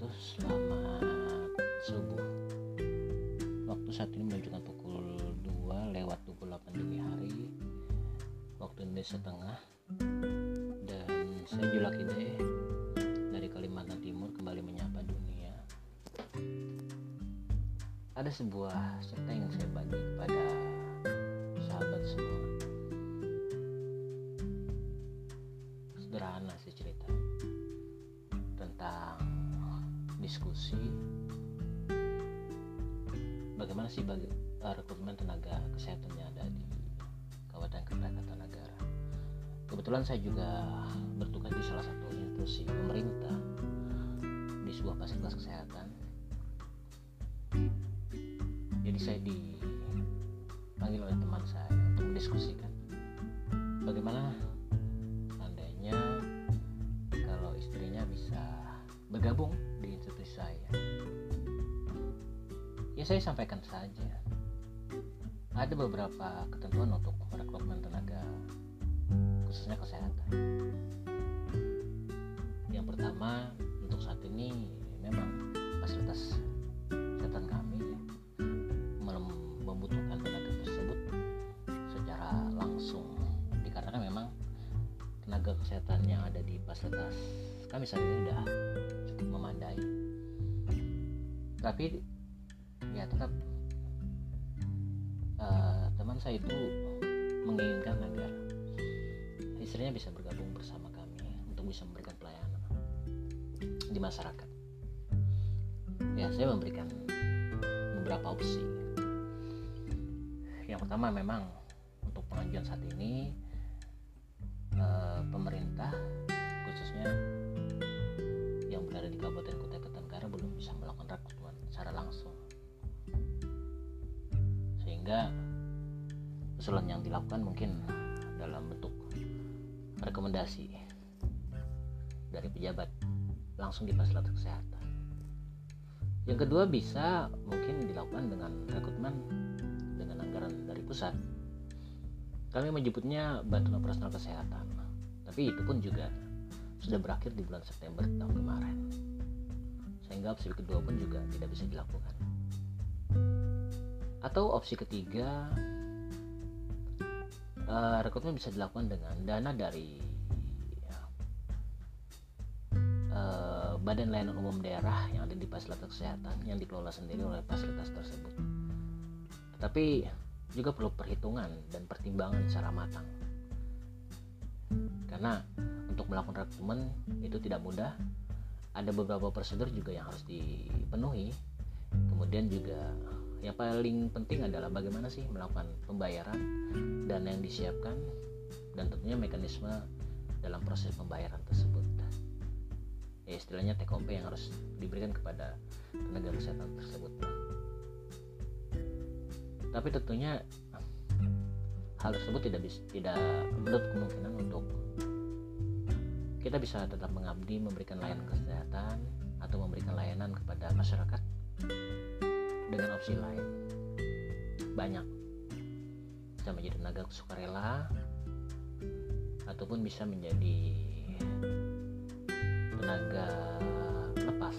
itu selamat subuh. Waktu saat ini menunjukkan pukul 2 lewat 28 dini hari. Waktu Indonesia setengah dan saya Julak Ide dari Kalimantan Timur kembali menyapa dunia. Ada sebuah cerita yang saya bagi kepada diskusi bagaimana sih bagi uh, rekrutmen tenaga kesehatan yang ada di Kabupaten Kertanegara. Kebetulan saya juga bertugas di salah satu institusi pemerintah di sebuah fasilitas kesehatan. Jadi saya dipanggil saya sampaikan saja. Ada beberapa ketentuan untuk rekrutmen tenaga khususnya kesehatan. Yang pertama untuk saat ini memang fasilitas kesehatan kami membutuhkan tenaga tersebut secara langsung. Dikarenakan memang tenaga kesehatan yang ada di fasilitas kami saat ini sudah cukup memadai. Tapi ya tetap uh, teman saya itu menginginkan agar istrinya bisa bergabung bersama kami untuk bisa memberikan pelayanan di masyarakat. Ya, saya memberikan beberapa opsi. Yang pertama memang untuk pengajuan saat ini uh, pemerintah khususnya yang berada di Kabupaten Kutai Kartanegara belum bisa melakukan rekrutmen secara langsung sehingga usulan yang dilakukan mungkin dalam bentuk rekomendasi dari pejabat langsung di fasilitas kesehatan. Yang kedua bisa mungkin dilakukan dengan rekrutmen dengan anggaran dari pusat. Kami menyebutnya bantuan operasional kesehatan, tapi itu pun juga sudah berakhir di bulan September tahun kemarin. Sehingga opsi kedua pun juga tidak bisa dilakukan atau opsi ketiga uh, rekrutmen bisa dilakukan dengan dana dari uh, badan layanan umum daerah yang ada di fasilitas kesehatan yang dikelola sendiri oleh fasilitas tersebut. Tetapi juga perlu perhitungan dan pertimbangan secara matang. Karena untuk melakukan rekrutmen itu tidak mudah. Ada beberapa prosedur juga yang harus dipenuhi. Kemudian juga yang paling penting adalah bagaimana sih melakukan pembayaran dan yang disiapkan dan tentunya mekanisme dalam proses pembayaran tersebut. Ya istilahnya TKP yang harus diberikan kepada tenaga kesehatan tersebut. Tapi tentunya hal tersebut tidak bisa tidak menutup kemungkinan untuk kita bisa tetap mengabdi memberikan layanan kesehatan atau memberikan layanan kepada masyarakat dengan opsi lain. Banyak. Bisa menjadi tenaga sukarela ataupun bisa menjadi tenaga lepas.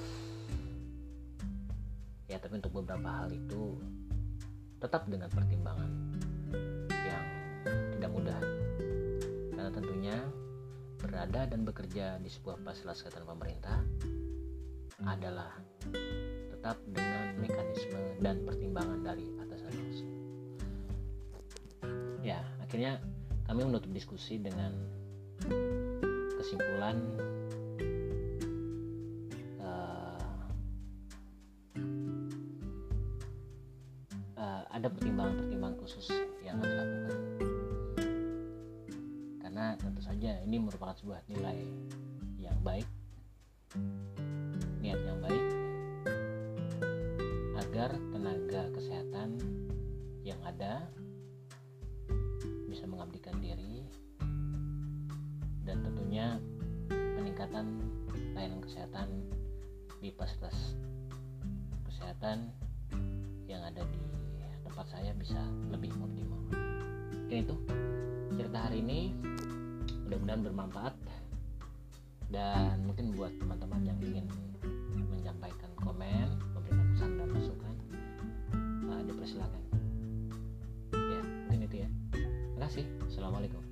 Ya tapi untuk beberapa hal itu tetap dengan pertimbangan yang tidak mudah. Karena tentunya berada dan bekerja di sebuah fasilitas kesehatan pemerintah adalah tetap dengan mekanisme dan pertimbangan dari atasan langsung. Ya, akhirnya kami menutup diskusi dengan kesimpulan uh, uh, ada pertimbangan-pertimbangan khusus yang kami lakukan. Karena tentu saja ini merupakan sebuah nilai yang baik, niat yang baik, agar tenaga kesehatan yang ada bisa mengabdikan diri dan tentunya peningkatan layanan kesehatan di fasilitas kesehatan yang ada di tempat saya bisa lebih optimal. Oke itu cerita hari ini mudah-mudahan bermanfaat dan mungkin buat teman-teman yang ingin menyampaikan persilakan ya mungkin itu ya. Terima kasih. Assalamualaikum.